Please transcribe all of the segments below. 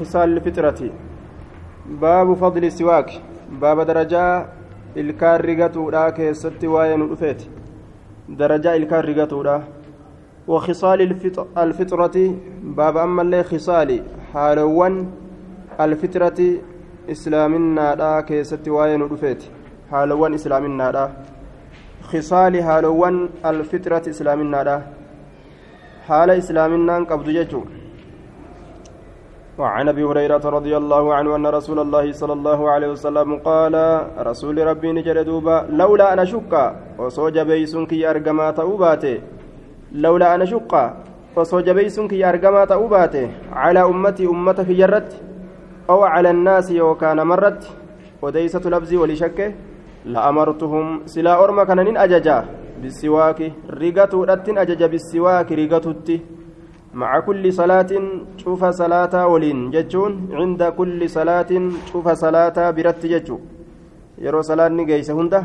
خصال الفطرة باب فضل السواك. باب درجة إلكار رقتودا كيست واين رفيت درجة إلكار رقتودا وخصال الفطرة باب أما اللي خصال حالوان الفطرة إسلامنا دا كيست واين رفيت حالوان إسلامنا دا خصال حالوان الفطرة إسلامنا دا حال إسلامنا قبض ججو وعن أبي هريرة رضي الله عنه أن رسول الله صلى الله عليه وسلم قال رسول ربي نجر دوبا لولا أنا شك وصوج بيسنك أرجما تؤباته لولا أنا شك وصوج بيسنك أرجما تؤباته على أمتي أمة في جرت أو على الناس وكان مرت. وديسة لفظي ولشك لأمرتهم سلا أرمى كان أججا. بالسواك ريغتو رتن أججا بالسواك ريغتو مع كل صلاة شوف صلاة ولين جتون عند كل صلاة شوف صلاة برت جتو يرو صلاة نجيس هنده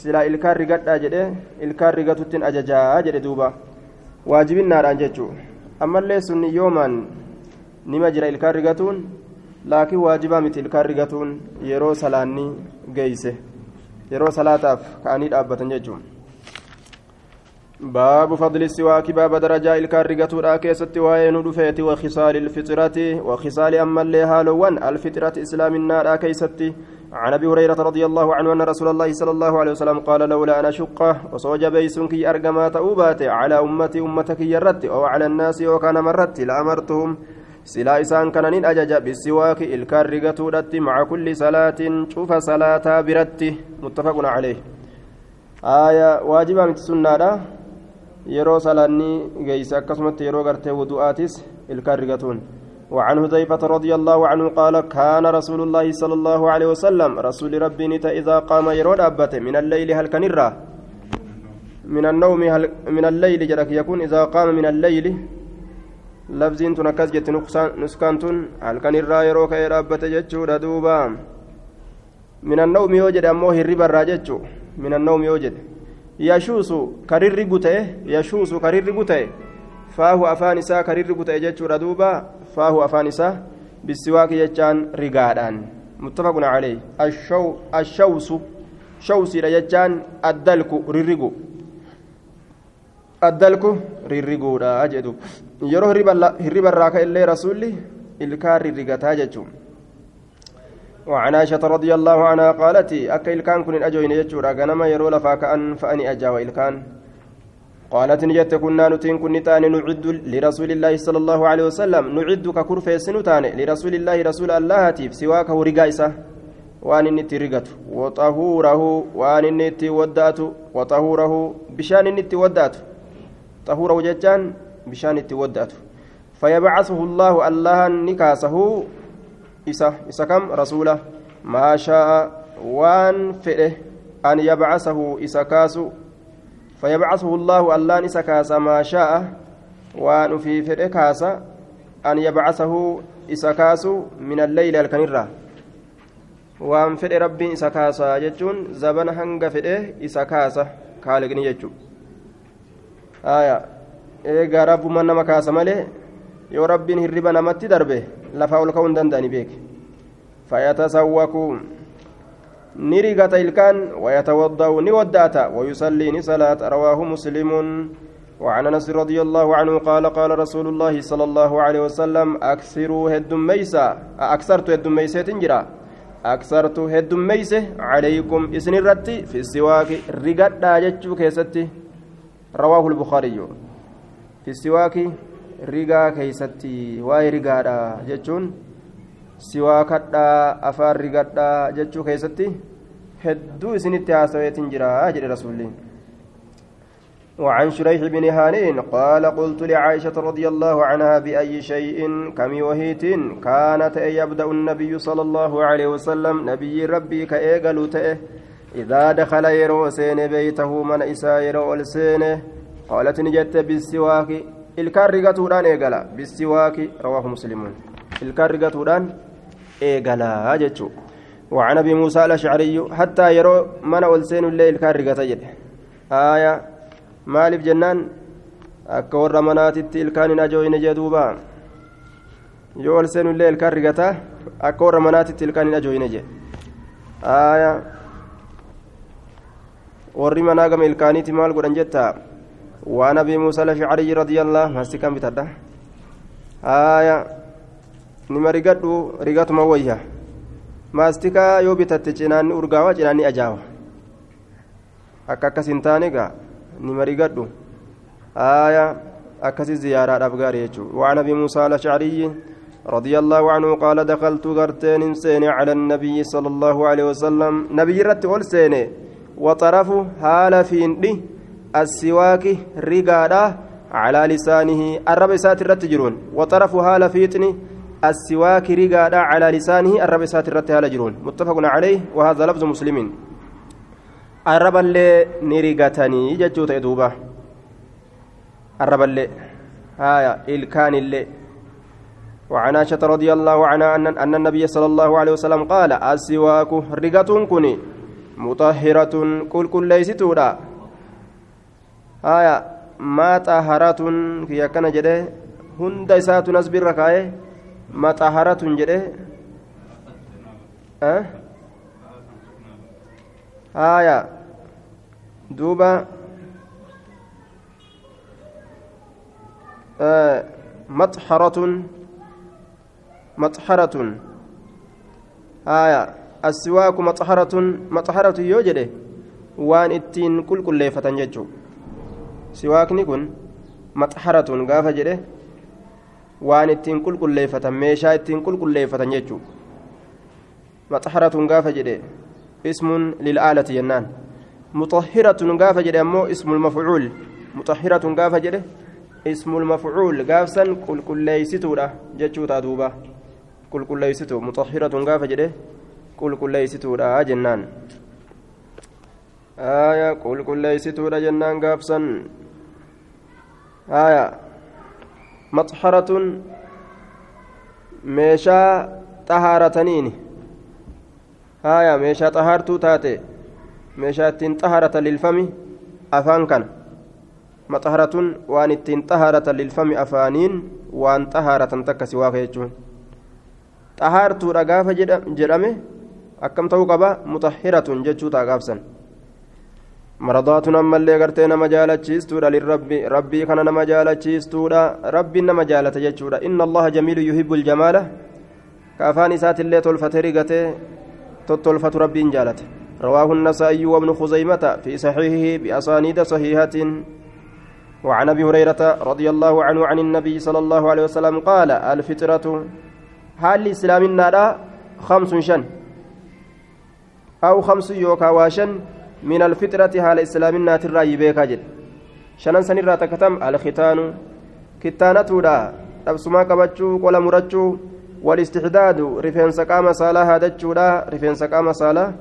سلا إلكار رقات أجده إلكار رقاتتين أججا أجده دوبا. واجب النار أنجتو أما اللي سني يوما نما جرى إلكار رقاتون لكن واجبا مثل إلكار رقاتون يرو صلاة نجيسه يرو صلاة كأني أبتن جتون باب فضل السواك باب درجة الكارجة راكيسة وين رفيت وخصال الفطرة وخصال أما اللي هالوان الفطرة إسلام النار راكيسة عن أبي هريرة رضي الله عنه أن رسول الله صلى الله عليه وسلم قال لولا أنا شقة وصوج بيسنك أرجما تأوبات على أمتي أمتك يرت أو على الناس وكان مرت لأمرتهم. سلا إسان كانين أجج بالسواك الكارجة مع كل صلاة شوف صلاة برت. متفق عليه. آية واجبة من السنة yeroo salaanni geeyse akkasumatti yeroo gartee wudu'aatis ilkaan rigatuun. وعن حذيفة رضي الله عنه قال كان رسول الله صلى الله عليه وسلم رسول ربي نتا إذا قام يرود أبت من الليل هل كنرة من النوم هل من الليل جرك يكون إذا قام من الليل لفظين تنكز جت نسكانتون هل كنرة يرابت جتشو دوبا من النوم يوجد أموه الربا الراجتشو من النوم يوجد yashuusu karirri guta'e yashuusu karirri guta'e faahu afaan isaa karirri guta'e jechuudha duuba faahu afaan isaa bisiwaaki jechaan rigaadhaan muttafaqun calee ashawsu shawsiidha jechaan addalku rirrigu addalku rirriguudha jedhu yeroo hirribarraa ka illee rasuulli ilkaan rirrigataa jechuudha وعن عائشة رضي الله عنها قالت أكا إلكان كن أجوين يجورا غنما يرو لفا كأن فأني أجا وإلكان. قالت نجت كنا نتين كن تان نعد لرسول الله صلى الله عليه وسلم نعد ككرف سنتان لرسول الله رسول الله تيف سواك ورقايسة waan inni itti rigatu waxahuurahu waan inni itti waddaatu waxahuurahu bishaan inni itti waddaatu xahuurahu jechaan bishaan itti waddaatu fayabcasuhu allaahu allahan ni kaasahu isa isa kam rasuula maa shaa'a waan fedhe an yabcasahu isa kaasu فيبعثه الله الله نسكاس ما شاء وان في فده كاسا أن يبعثه إسكاس من الليل الكنرة وان فده ربي إسكاسا جتون زبن هنگ فده إسكاسا كالقني جتون آية إيغا رب من نمكاس مالي yoo rabbiin hirriba namatti darbe lafaa ol ka'uu hin danda'ani beeke fayatasawwaku. Ni rigata ilkaan wayatawadda'u ni waddaata. Wayusallii ni salaata. Rawaahu muslimun. وعن انس رضي الله عنه قال قال رسول الله صلى الله عليه وسلم اكثروا هدم ميسا اكثرت هدم ميسة تنجرا اكثرت هدم ميسة عليكم اسن الرتي في السواك رقد جتشو كيستي رواه البخاري في السواك rigaa keeysatti waa'ee rigaadha jechuun siwaa kadhaa afaan rigadhaa jechuu keessatti hedduu isinitti haasaweetin jira jedhe rasuulli. وعن شريح بن هانين قال قلت لعائشة رضي الله عنها بأي شيء كم وهيت كانت يبدأ النبي صلى الله عليه وسلم نبي ربي كأيقل إذا دخل يرو بيته من إسا يرو قالت نجت بالسواك. Ilkaan rigatuudhaan eegala bisiwaaki rawaahu muslimuun ilkaan rigatuudhaan eegalaa jechuu وعن ابي موسى الاشعري حتى يرى من اولسين الليل كان رغتا جد آية مالف جنان hin ajooyne jee duuba yoo ol seenullee ilkaan rigataa akka warra manaatitti ilkaan hin ajooyine jedhe aayaa warri manaa gama ilkaaniiti maal godhan jetta waan abii muusaa lashacariyi radiyallahu masti kan bitadha aayaa nima rigadhu rigatuma wayya maastikaa yoo bitatte cinaanni urgaawa cinaanni ajaawa akka akkas hin taane gaa nima rigadhu aayaa akkasi ziyaaraadhaaf gaarii jechuudha waan رضي الله عنه قال دخلت غرتين سيني على النبي صلى الله عليه وسلم نبي رت سيني وطرف هال فيندي السواك رقادا على لسانه الرب سات الرتجرون وطرف هال فيتني السواك رقادا على لسانه الرب سات الرت هالجرون متفق عليه. وهذا لفظ مسلمين الرب اللي نرقتني جتوت دوبا الرب اللي. هايا إلكان اللي. وعن عائشة رضي الله عنها أن النبي صلى الله عليه وسلم قال السواك رقة كني مطهرة كل كل ليست ولا آية ما طهرة في كان جده هند سات نسبر ركاي ما طهرة جده. أه؟ آية دوبا آه مطهرة مطهرة آية السواك مطهرة مطهرة يوجد وان وان اتين كل كل ليفة ميشا اتين كل كل ليفة ججو مطهرة قافة جده اسم للآلة ينان مطهرة قافة جده أمو اسم المفعول مطهرة قافة جده اسم المفعول قافسا كل كل ليستورة ججو تادوبا qulqulleeysitu muxahiratun gaafa jedhe qulqulleeysituudha jennaan. Aya qulqulleeysituudha jennaan gaafsan. Aya maxharatun meeshaa xahaarataniini aya meeshaa xahaartuu taate meeshaa ittiin xahaaratan lilfami afaan kana maxharatun waan ittiin xahaaratan lilfami afaaniin waan xahaaratan takka si waaqa jechuun xahaartuudha gaafa jedhame akkam ta'uu qaba muxahiratun jechuu taa gaafsan maradaatun ammallee gartee nama jaalachiistuudha lirrabbi rabbii kana nama jaalachiistuudha rabbiin nama jaalata jechuudha inna allaha jamiilu yuhibbu aljamaala ka afaan isaatillee tolfate rigatee tottolfatu rabbiin jaalate رواه النسائي وابن خزيمة في صحيحه بأسانيد صحيحة وعن أبي هريرة رضي الله عنه عن النبي صلى الله عليه وسلم قال الفطرة haalli islaaminaadha kamsun shan aw kamsu yookaa waa shan min alfixrati haala islaaminaatirraa yibeekaa jedhe shanan sanirraa takkatam alkitaanu kittaanatuudha dhabsumaa qabachuu qola murachuu walistixdaadu rifeensa qaama saalaa haadachuudha rifeensa qaama saalaa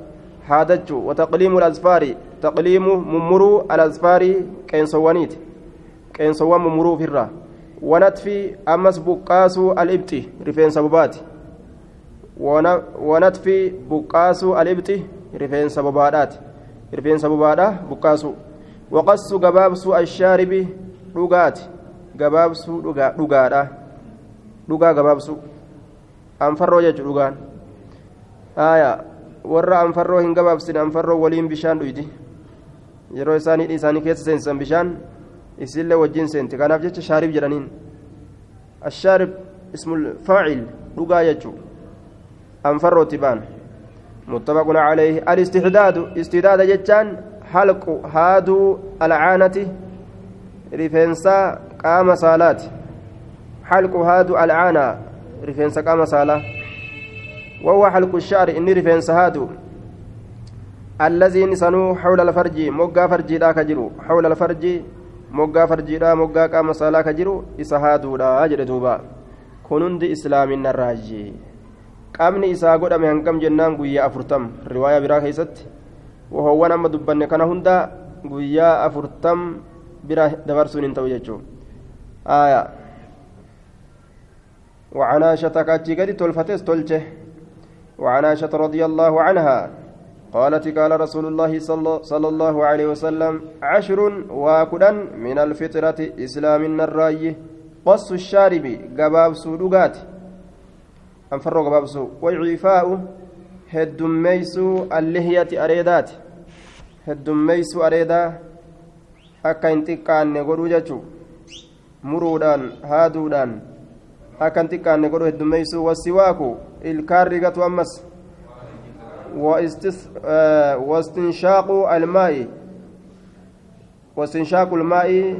haadachuu wataqliimu alasfaari taqliimu mummuruu alasfaari qeensowwaniiti qeensowwan mummuruufirraa ونتفي أمس بقاسو الإبت رفين سببات ونتفي بقاسو الإبت رفين سببات rifeensa bobaadha buqqaasu waqassu gabaabsuu ashaaribi dhugaati. Gabaabsuu dhugaadha dhugaa gabaabsuu anfarroo jechu dhugaan. Haaya warra anfarroo hin gabaabsine anfarroo waliin bishaan dhuydi yeroo isaanii isaanii keessa seensan bishaan isillee wajjin seenti. Kanaaf jecha shaarib jedhaniin. Ashaarib ismul faacil dhugaa jechuu anfarrootti baan. متفق عليه. الاستحداد استداد جتان حلق هادو العانة رفنسا قام صالات. حلق هادو العانة رفنسا قام صالة. وهو حلق الشعر إني رفنسا هادو الذي نسنو حول الفرج مقا فرجي لا كجرو. حول الفرج farjiidha moggaa qaama saalaa ka jiru isa haaduudha jedhe duuba kun hundi islaaminna raajji qaamni isaa godhame hangam jennaan guyyaa afurtam riwaayaa biraa keessatti wahoowwan amma dubbanne kana hunda guyyaa afurtam bira dabarsuun hin ta'u jechuu aya وعن عائشة كاتشي قد تلفتس تلشه وعن عائشة رضي الله عنها قالت قال رسول الله صلى الله عليه وسلم عشر واكدا من الفطرة إسلام الراي قص الشارب قباب سودقات أنفروا قبابسو وإعفاء هدميسو اللهية أريدات هدميسو أريدا xiqqaanne godhuu jechuun muruudhaan haaduudhaan akka hin xiqqaanne godhuu heddummeessuu wasiwaaku ilkaan rigatu ammas واستنشاق الماء واستنشاق الماء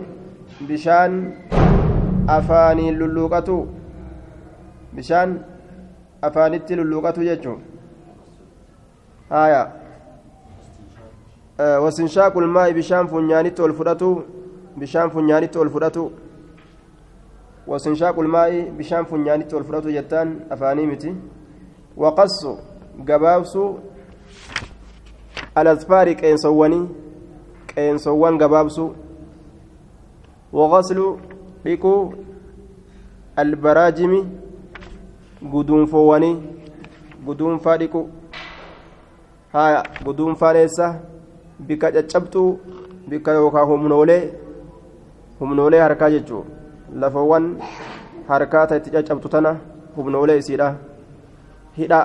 بشان أفاني للوقة بشان أفانيت للوقة يجو آية واستنشاق الماء بشان فنيانيت والفراتو بشان فنيانيت والفراتو واستنشاق الماء بشان فنيانيت والفراتو جتان أفاني متي وقص gabaabsuu alasfaari qeensowwanii qeensowwan gabaabsuu waqaslu dhiquu albaraajimi guduunfowwanii guduunfaa dhiqu haya guduunfaan eessa bikka caccabxuu bikka yookaan humnoolee humnoolee harkaa jechuu lafawwan harkaa itti caccabxu tana humnoolee isiidha hidha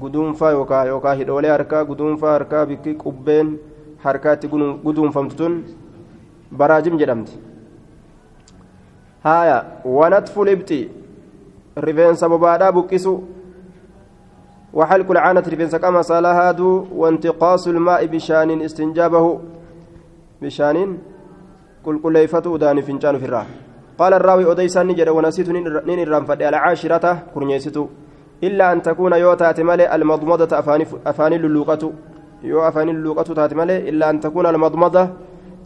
guduunfaa yookaan yookaan hidhoolee harkaa guduunfaa harkaa bikki qubbeen harkaatti guduunfamtu tun baraajim jedhamti haaya wanatfu libxi rifeensa bobaadhaa buqqisu. وحلق العانة رفنس كما هادو وانتقاص الماء بشان استنجابه بشان كل كليفة داني فنجان في الراه قال الراوي أديسان نجد ونسيت نين الرام فدي العاشرة كرنيستو إلا أن تكون يو تاتي مالي المضمضة أفاني اللوقة يو أفاني اللوقة تاتي مالي إلا أن تكون المضمضة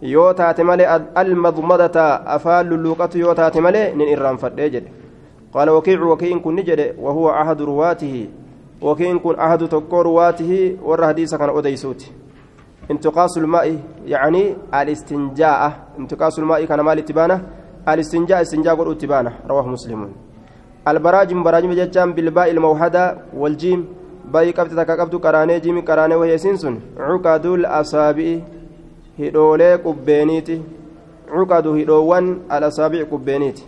يو تاتي مالي المضمضة أفان اللوقة يو تاتي مالي نين الرام فدي جد قال وكيع وكيع كن نجد وهو أحد رواته. وكين كن أحد تكو رواته ور حديث كان أديسوت انتقاص الماء يعني الاستنجاء. انتقاص الماء كان مال تبانه الاستنجاء استنجاء قول تبانه رواه مسلم. البراجم براجم ججام بالباء الموحدة والجيم. باي قبت تكاكبت قراني جيم قراني وهي سنسن. عقد الأصابع هدولي قبينيتي. عقد هدوان الأصابع قبينيتي.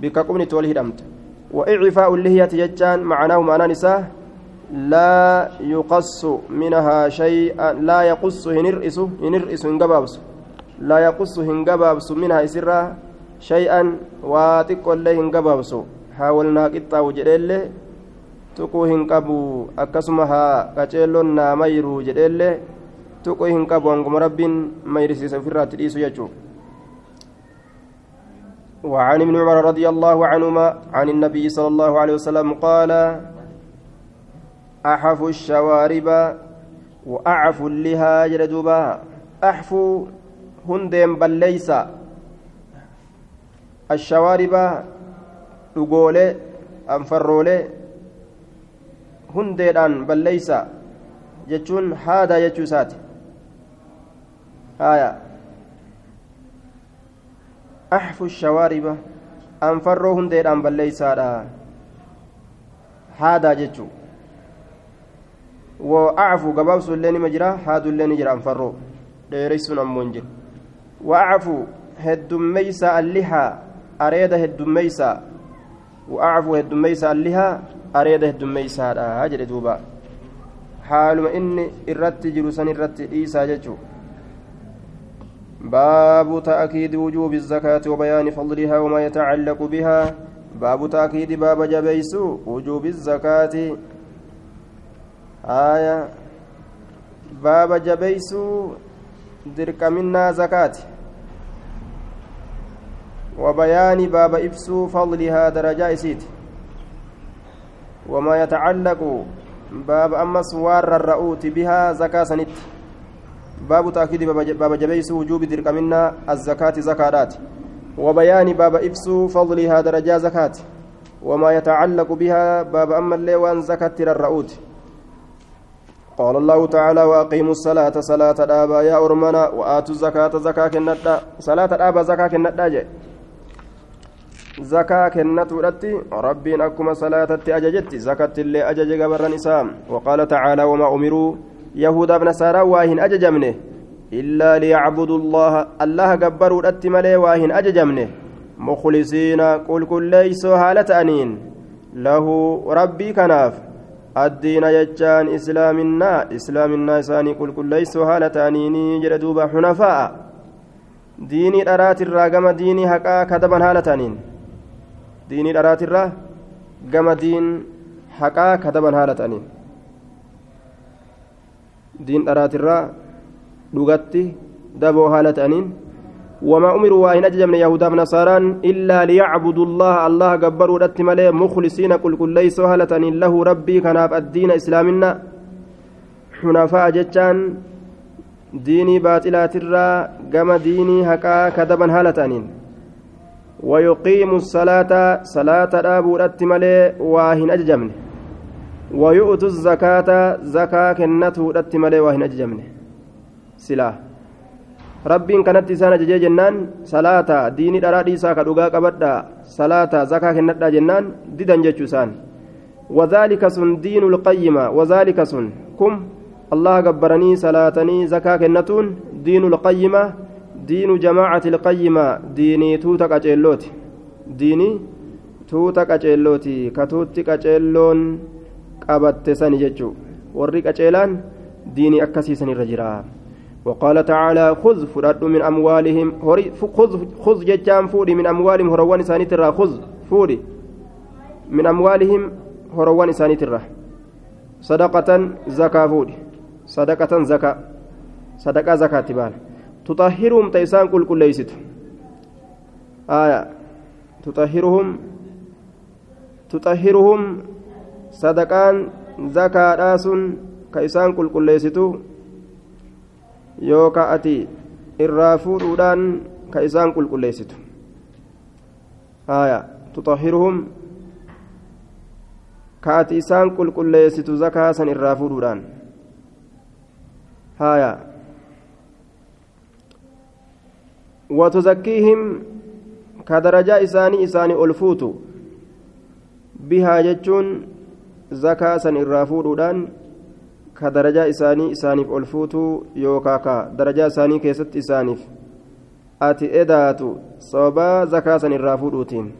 بك قبني تولي هدمت. وإعفاء اللهية ججان معناه معنى نساء لا يقص منها شيئا لا يقص هنرئس هنرئس هنقبابس. لا يقص هنقبابس منها سرا شيئا واتق الله هنقبابس. حاولنا قطع وجدل tuquu hin qabu akkasuma haa qaceelloon naa mayru jedheellee tuquu hin qabu hanguma rabbiin وعن ابن عمر رضي الله عنهما عن النبي صلى الله عليه وسلم قال أحف الشوارب وأعف اللها جلدوبا أحف هندم بل ليس الشوارب أنفرولي. هنديدان بل ليس جتون هذا آية. أحف الشوارب أنفروا هنديدان بل ليس هذا جتو وأعفو قبابس اللين مجرى هذا اللين جرى أنفروا. ديريسون أمونجر وأعفو هدميسا اللحى أريد هدميسا وأعفو هدميسا اللحى أريد هدميسا هاجر دوبا. حالما إني إرت جلوسا إرت إيسا جتو باب تأكيد وجوب الزكاة وبيان فضلها وما يتعلق بها. باب تأكيد باب جبيس وجوب الزكاة. آية. باب جبيس درك منا زكاة. وبيان باب إفسو فضلها درجة إسيت. وما يتعلق باب أما سوار الرؤوت بها زكاة سنت. باب تأكيد باب جبيس وجوب درك منا الزكاة زكاة. وبيان باب إفس فضلها درجة زكاة. وما يتعلق بها باب أما الليوان زكاة الرؤوت قال الله تعالى وأقيموا الصلاة صلاة الآباء يا أرمنا وآتوا الزكاة زكاة كندا صلاة الآباء زكاة كندا جي زكاة كنت ولدتي ربين أكما صلاة أججت زكاة اللي أجج قبر نسام وقال تعالى وما أمروا يهودا بن سارا واهن أججمنه إلا ليعبدوا الله. الله قبروا ولدتي ملي واهن أججمنه. مخلصين قل كل ليسوا هالة أنين. له ربي كناف. الدين يجان إسلامنا. إسلامنا إساني قل كل ليس هالتانيني جردوبا حنفاء. ديني أرات الراقم ديني حقا كذبا هالتانين ديني أرات الراقم gama diin haqaa kadaban haala ta'aniin diin dharaatirraa dhugatti daboo haala ta'aniin وما أمروا وإن أججمن يهودا نصاران إلا ليعبدوا الله. الله جبروا رت ملي مخلصين قل كل ليس هلة له ربي كان الدين إسلامنا. حنفاء جتان ديني باطلات الرا جم ديني هكا كذبا هلة ويقيم الصلاة صلاة أبو ملي واهن أججمن ويؤتوا الزكاة زكاة كنته ملي واهن أججمن. سلاح rabbiin kanatti isaan ajajee jennaan salaata diinii dharaa dhiisaa ka dhugaa qabadha salaata zakaa kennadha jennaan didan jechuu isaan وذلك سن دين القيمة. وذلك سن. كم؟ الله جبرني صلاتني زكاة كنتون دين القيمة. دين جماعة القيمة. ديني توتك أجلوتي ديني توتك أجلوتي كتوتك أجلون قبت سني جتشو وريك أجلان ديني أكسي سني رجرا وقال تعالى خذ فرد من أموالهم خذ خذ جتام فوري من أموالهم هروان سانيترا خذ فوري من أموالهم هروان سانيترا صدقة زكاة فوري صدقة زكاة صدقة زكاة تبال تطهرهم تيسان كل كل ليست آية تطهرهم تطهرهم زكاة راسون كيسان كل كل ليستو yookaan ati irraa fuudhuudhaan ka isaan qulqulleessitu haya tuxahiruhum ka ati isaan qulqulleessitu zakaasan irraa fuudhuudhaan haya watuzakkiihim ka darajaa isaanii isaanii ol fuutu bihaa jechuun zakaasan irraa fuudhuudhaan ka darajaa isaanii isaaniif ol fuutuu yookaa ka darajaa isaanii keessatti isaaniif ati edaatu sababaa zakaasan irraa fuudhuutiin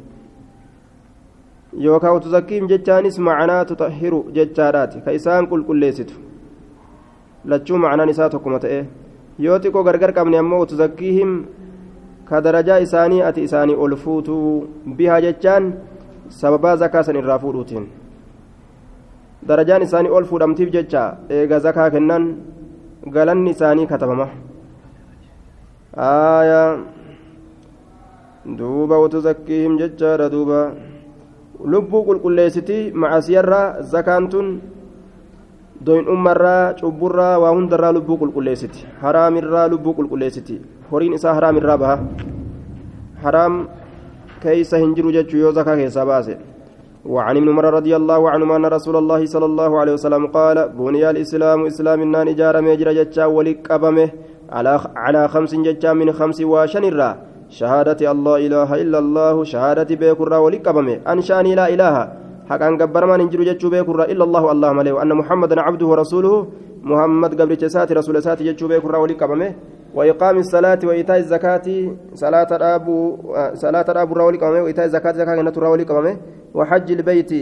yookaa utuzakkiim jechaanis macanaa tutahiru jechaadhaati ka isaan qulqulleessitu lachuu macanaan isaa tokkuma ta'e yoo xiqqoo gargar qabne ammoo utuzakkiihim ka darajaa isaanii ati isaanii ol fuutuu bihaa jechaan sababaa zakaasan irraa fuudhuutiin darajaan isaanii ol fuudhamtiif jecha eega zakaa kennan galanni isaanii katabama aayaa duuba watuzakkiihim jechaadha duuba lubbuu qulqulleessiti macasiyarraa zakaan tun doyin'ummarraa cubburraa waa hundarraa lubbuu qulqulleessiti haraamirraa lubbuu qulqulleessiti horiin isaa haraamirraa baha haraam keeysa hin jiru jechuu yoo zakaa keessaa baase وعن ابن عمر رضي الله عنهما أن رسول الله صلى الله عليه وسلم قال بني الإسلام إسلام النان إجارة ميجر جتشا ولك أبمه على على خمس جتشا من خمس وشنرا شهادة الله إله إلا الله شهادة بيكرا ولك أبمه أنشاني لا إله. حق أن قبر ما ننجر جتشو بيكرا إلا الله الله مليه وأن محمدا عبده ورسوله محمد قبل جسات رسول سات جتشو بيكرا ولك أبمه وإقام الصلاة وإيتاء الزكاة صلاة الأبو صلاة الأبو راولي قامه وإيتاء الزكاة زكاة كانت راولي قامه وحج البيت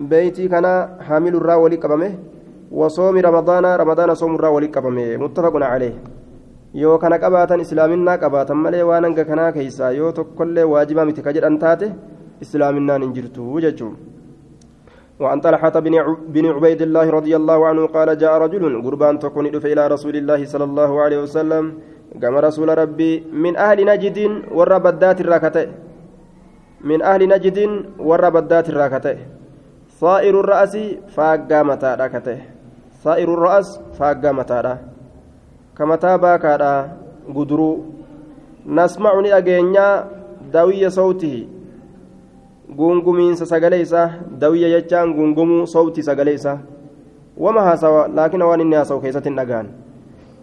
بيتي كان حامل الراولي قامه وصوم رمضان رمضان صوم الراولي قامه متفق عليه. yoo kana qabaatan islaaminaa qabaatan malee waan hanga kanaa keeysaa yoo tokkollee waajibaa miti ka jedhan taate وعن طلحة بن عبيد الله رضي الله عنه قال جاء رجل قربان تكون إلى رسول الله صلى الله عليه وسلم. قام رسول ربي من أهل نجد والربدات الراكتة من أهل نجد والربدات الراكتة صائر الرأس فاقا متى راكته صائر الرأس فاقا متى كمتى باكا قدرو. نسمعني أجينيا دوي صوته. Gungumiinsa sagalee isaa dawiyya jechaan gungumuu sawti sagalee isaa wama haasawa laakiin waan inni haasawu keessatti hin dhagaan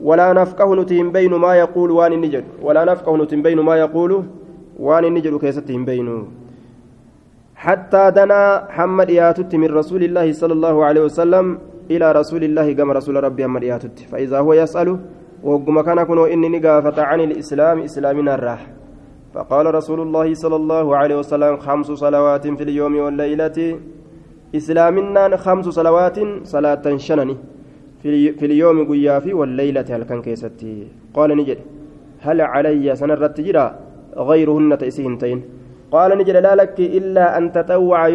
walaa nafqahu nuti hin beynu maa yaquulu waan inni jedhu walaa nafqahu nuti hin beynu maa yaquulu waan inni jedhu keessatti hin beynu حتى دنا حمد ياتت من رسول الله صلى الله عليه وسلم إلى رسول الله كما رسول ربي حمد ياتت فإذا هو يسأل وقم كان كنو إني نقافة عن الإسلام إسلامنا الراح فقال رسول الله صلى الله عليه وسلم خمس صلوات في اليوم والليلة. إسلامنا خمس صلوات صلاة شنني. في اليوم قيا في والليلة هل كان كيستي؟ قال نجد. هل علي سنرت جرا؟ غيرهن تيسيهنتين قال نجد لا لك إلا أن تطوع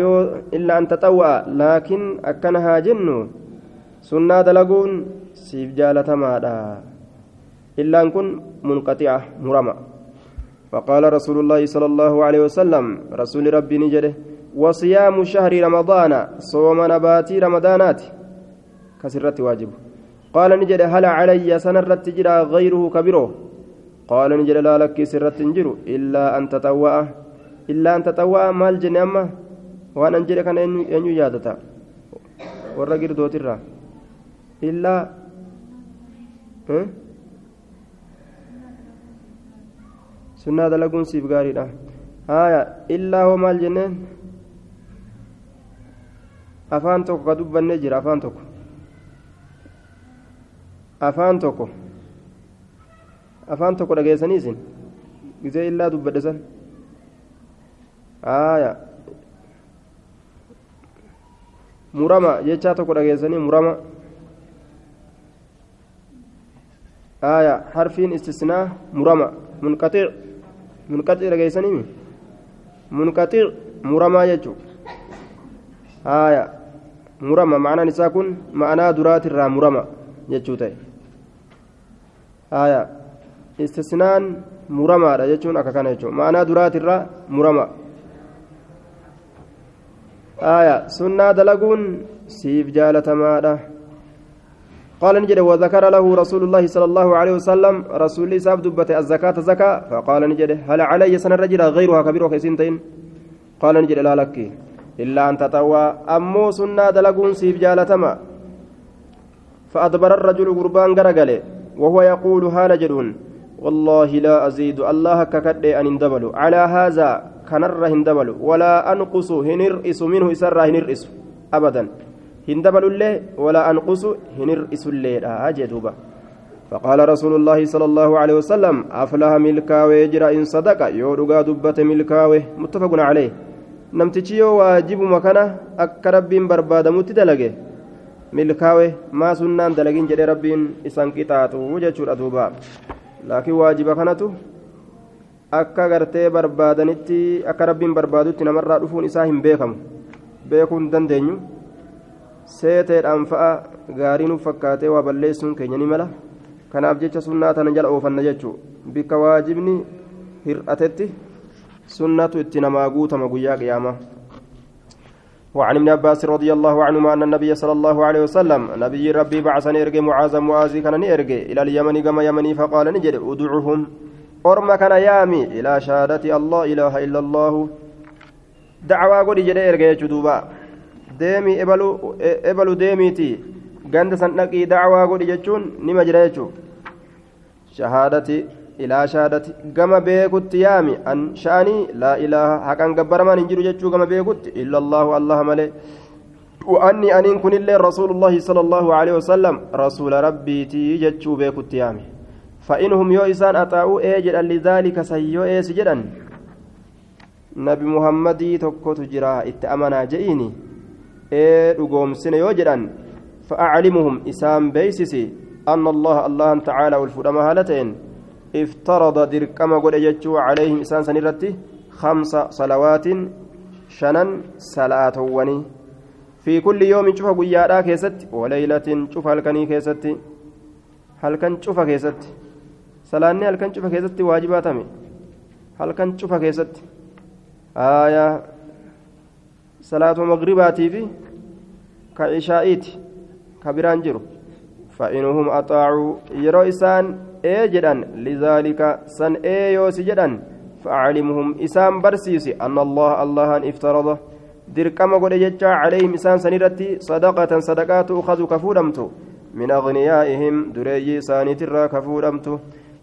إلا أن تطوع. لكن أكنها جن. سنة دلقون سيف جالة ماذا إلا أن كن منقطعة مرمى. فقال رسول الله صلى الله عليه وسلم رسول ربي نجده وصيام شهر رمضان صوم نباتي رمضانات. كسرت واجب. قال نجد هل علي سنرت جرى غيره كبيره؟ قال نجد لا لك سرت جرو إلا أن تطوع إلا أن تطوع مال جن أما؟ وأنا نجد كان أن يجادتا والرجل دوترا. إلا؟ Sunnaa dalaguun siif gaariidha haya illaa hoo maal jenneen afaan tokko ka dubbannee jira afaan tokko afaan tokko afaan tokko dhageessanii isin gisee illaa dubbadhe san haya murama jechaa tokko dhageessanii murama haya harfiin istisnaa murama munqaxiic munqaxiic dhageessanii munqaxiic muramaa jechuudha haya murama ma'anaan isaa kun ma'anaa duraatirraa murama jechuu ta'e haya istisnaan muramaadha jechuun akka kana jechuudha ma'anaa duraatirraa murama haya sunnaa dalaguun siif jaalatamaadha قال نجد وذكر له رسول الله صلى الله عليه وسلم رسول الله دبت الزكاة زكاة فقال نجد هل علي سنة الرجل غيرها كبيرة كيسنتين قال نجد لا لك إلا أن تطوى. أمو سنة دلقون سيف جالتما. فأدبر الرجل قربان قرقل وهو يقول هال جدون والله لا أزيد الله ككد أن اندبل على هذا كنر هندبل ولا أنقص هنرئس منه إسر هنرئس أبدا. هندبل الله ولا أنقص هنرئس الله أجدوبا فقال رسول الله صلى الله عليه وسلم أفلح ملكاوي جرا إن صدق يورغا دبة ملكاوي متفق عليه kana akka rabbiin barbaadamutti dalage milkaawe maa sunnaan dalagin jedhe rabbiin isan qixaaxu jechuudha duuba laakiin waajiba kanatu akka gartee barbaadanitti akka rabbiin barbaadutti namarraa dhufuun isaa hin beekamu beekuu hin dandeenyu seeteedhaan fa'a gaarii nuuf fakkaatee waa balleessuun keenya ni mala. Kanaaf jecha sunnaa tana jala oofanna jechuu. Bikka waajibni hir'atetti sunnatu اتنما قوتما قيا قيامة وعن ابن عباس رضي الله عنهما أن النبي صلى الله عليه وسلم نبي ربي بعثني إرجع معاذ معاذ كان إرجع إلى اليمن كما يمني فقال نجد أدعوهم أرم كان يامي إلى شهادة الله إله إلا الله دعوة قد جد إرجع جدوبا deemii ebalu deemiiti ganda san dhaqii dacwaa godhi jechuun nima jira jechuu shahaadati ilaa shahaadati gama beekutti yaami an sha'anii laa ilaaha haqan gabbaramaan hin jiru jechuu gama beekutti illa allaahu allaha malee وأني أنين كن الله رسول الله صلى الله عليه وسلم رسول ربي تي جتشو بيكوت يامي فإنهم يو إسان أطاعوا إيجل لذلك سيو إيس جدا نبي محمد تكوت جرا اتأمنا جئيني ee dhugoomsine yoo jedhan anna allaha allahan tacaalaa ol fudhama haala ta'en iftarada dirqama godhe jechuu calayhim isaan san irratti kamsa salawaatin shanan salaatowwanii fi kulli yoomin cufa guyyaadhaa keessatti walaylatin cufa halkanii keessatti halkan cufa keessatti salaanni halkan cufa keessatti waajibaa tame halkan cufa keessatti aayaa salaatu magribaatii fi ka cishaa'iiti ka biraan jiru. Fa'inuhum axaacuu yeroo isaan ee jedhan lidaalika san ee yoosi jedhan فأعلمهم إسام برسيسي أن الله الله افترض دركما قد يجا عليهم إسان سنيرتي صدقة صدقات أخذ كفودمت من أغنيائهم دري ساني ترى كفودمت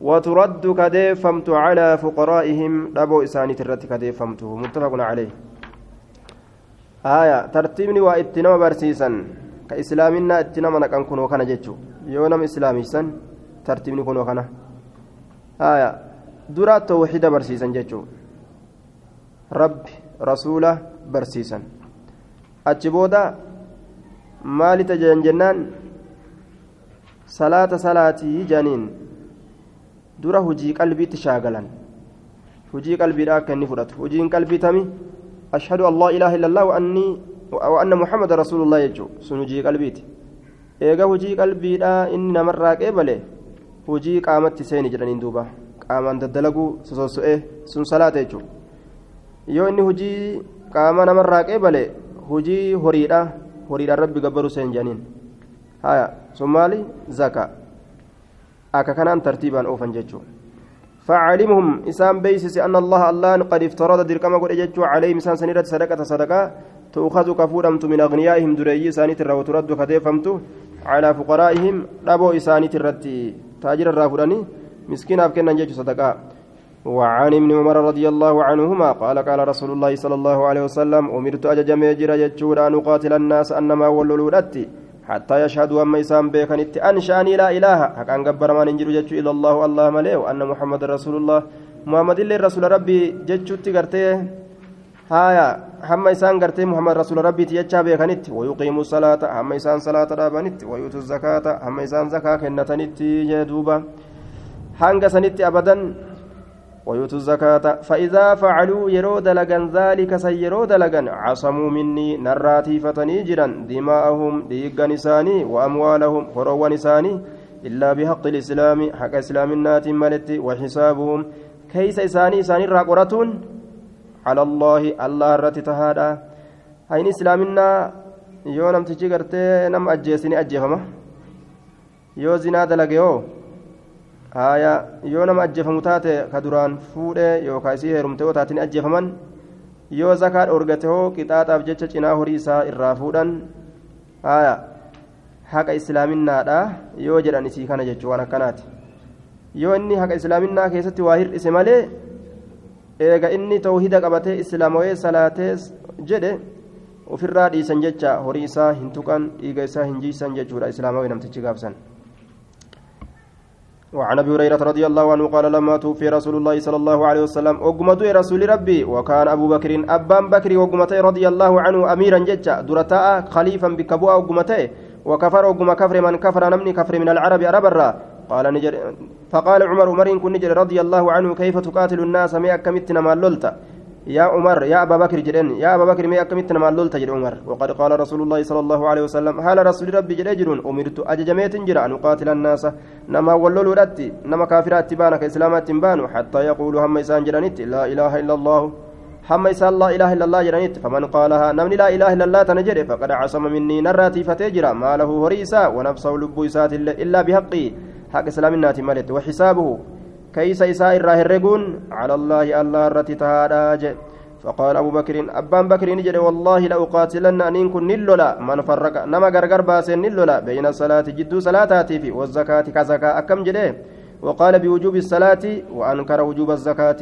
وترد كديفمت على فقرائهم ربو إساني ترى كديفمت متفق عليه haya tartiibni waa itti nama barsiisan ka islaaminaa itti nama naqan kunoo kana jechuu yoo nama islaamisan tartiibni kunoo kana. Haya duraa tawxiida barsiisan jechuu rabbi rasuula barsiisan. Achi booda maali tajajan jennaan? Salaata salaatii janiin dura hujii qalbiitti shaagalan. Hujii qalbiidha akka inni fudhatu. Hujiin qalbii tamii ashhadu an laa ilaaha illallah wa annii wa anna muhammada rasuulullah jechuu sun hujii qalbiiti eega hujii qalbiidhaa inni namarraa qeebale hujii qaamatti seeni jedhaniin duuba qaamaan daddalaguu sososo'ee sun salaata jechuudha yoo inni hujii qaama namarraa qeebale hujii horiidha horiidhaan rabbi gabbaru seen jedhaniin haya sun maali zaka akka kanaan tartiibaan oofan jechuudha فعلمهم إسام بيسس أن الله الله قد افترض دركما قد أجتشو عليهم إسان سنيرة صدقة صدقة تؤخذ كفورمت من أغنيائهم دري إساني ترى وترد كتيفمت على فقرائهم ربو إساني ترتي تاجر الرافراني مسكين أبكنا جيتشو صدقة. وعن ابن عمر رضي الله عنهما قال قال رسول الله صلى الله عليه وسلم أمرت أجج ميجر جتشور أن أقاتل الناس أنما ولولولتي حتى يشهدوا أما إسام بيكنت أن شأني لا إله. حقا قبر ما ننجر جتشو إلا الله الله مليه وأن محمد رسول الله. محمد اللي رسول ربي جتشو تقرتيه هايا. هم إسان قرتيه محمد رسول ربي تيجا بيكنت ويقيموا الصلاة. هم إسان صلاة رابنت ويؤتوا الزكاة. هم إسان زكاة كنتنت جدوبا. sanitti abadan ويؤتوا الزكاة. فإذا فعلوا يرود لغن ذلك سيرود لغن عصموا مني نراتي فتنيجرا دماءهم ديقا نساني وأموالهم هروا نساني إلا بحق الإسلام حق إسلام النات ملت وحسابهم. كيس إساني إساني راقرة على الله الله رت تهادا. هين إسلامنا gartee nama ajjeesini ajjeefama yoo zinaa dalage hoo haya yoo nama ajjeefamu taate ka duraan fuudhee yookaan isii heerumte yoo taatiin ajjeefaman yoo zakaa dhorgate hoo qixaaxaaf jecha cinaa horii isaa irraa fuudhan haya haqa islaaminaadha yoo jedhan isii kana jechuun waan akkanaati yoo inni haqa islaaminaa keessatti waa hir'ise malee eega inni tawhida qabatee islaamawee salaatee jedhe ofirraa dhiisan jecha horii isaa hin tuqan dhiiga isaa hin jiisan jechuudha islaamawee namtichi gaafsan. وعن أبي هريرة رضي الله عنه قال لما توفي رسول الله صلى الله عليه وسلم وقمت رسول ربي. وكان أبو بكر أبان بكر وقمت رضي الله عنه أميرا ججا درتاء خليفا بكبوا وقمت وكفر وقم كفر من كفر نمني كفر من العرب عرب قال نجر فقال عمر عمر كن نجر رضي الله عنه كيف تقاتل الناس مئة كمتنا ما لولت يا عمر يا أبا بكر جرين يا أبا بكر مئة كمتنا ما لولت جر عمر. وقد قال رسول الله صلى الله عليه وسلم هل رسول ربي جرين أمرت أججميت جرى أن أقاتل الناس. نما ولولوا رتي نما كافرات تبانك إسلامات تبانوا حتى يقولوا هم إسان جرانيت لا إله إلا الله. هم إسان لا إله إلا الله جرانيت. فمن قالها نمني لا إله إلا الله تنجري فقد عصم مني نراتي فتجرى. ما له هريسا ونفسه لب إسات إلا بحقي. حق إسلام النات ملت وحسابه كيس إساء الراهرقون على الله الله الرتي تهاراج فقال أبو بكر أبان بكر نجري والله لأقاتلن أن كن نلولا. من فرق نما غرغر باسن نلولا. بين الصلاة جدو صلاتاتي في والزكاة كزكاة. أكم جدي وقال بوجوب الصلاة وأنكر وجوب الزكاة.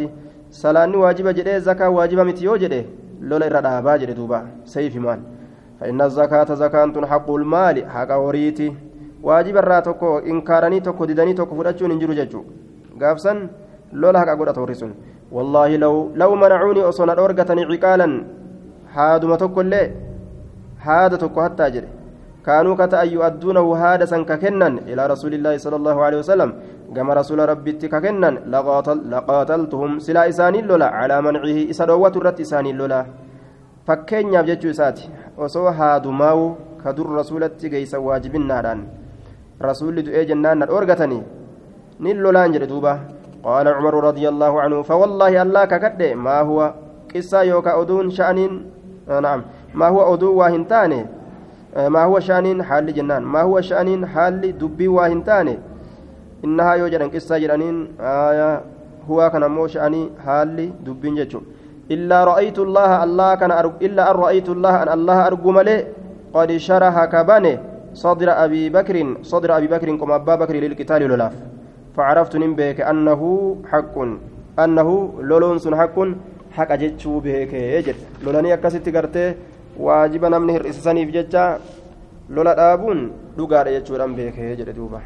صلاة واجب جدي زكاة واجب متيو جدي لولا إرادة جدي دوبا. سيف مال. فإن الزكاة زكاة حق المال حق وريتي واجب الراتكو إنكارني تكو ددني تكو فرأتشون إنجرو ججو gaafsan lola haqa godhata warri sun wallaahi law manacuunii osoo na dhoorgatanii ciqaalan haaduma tokkollee haada tokko hattaa jedhe kaanuu kata an yu'adduunahu haada san ka kennan ilaa rasuulillaahi sala allaahu alehi wasalam gama rasuula rabbitti ka kennan laqaataltuhum silaa isaaniin lola calaa mancihi isa dhoowwatu irratti isaaniin lola fakkeenyaaf jechuu isaati osoo haadumaawu ka dur rasuulatti geeysan waajibinnaadhaan rasuulli du'ee jennaan na dhoorgatanii lolaan jedhe duuba قال عمر رضي الله عنه فوالله الله ككد ما هو قصة يوكا أدون شأنين؟ آه نعم. ما هو أدو واهنتاني آه ما هو شأنين حال جنان؟ ما هو شأنين حال دبي واهنتاني إنها يوجد قصة جرانين آية هو كان مو شأني حال دبين إلا رأيت الله الله كان أرق إلا أن رأيت الله أن الله أرجو ملئ قد شرح كبانه صدر أبي بكر صدر أبي بكر كما أبا بكر للقتال لولاف فعرفت نبيك أنه حق أنه لولونس حق حق جتشو بهيك يجد لولاني أكست قرتي واجب نمنه الإسساني في جتشا لولا دابون دقار يجتشو بهيك يجد دوبا.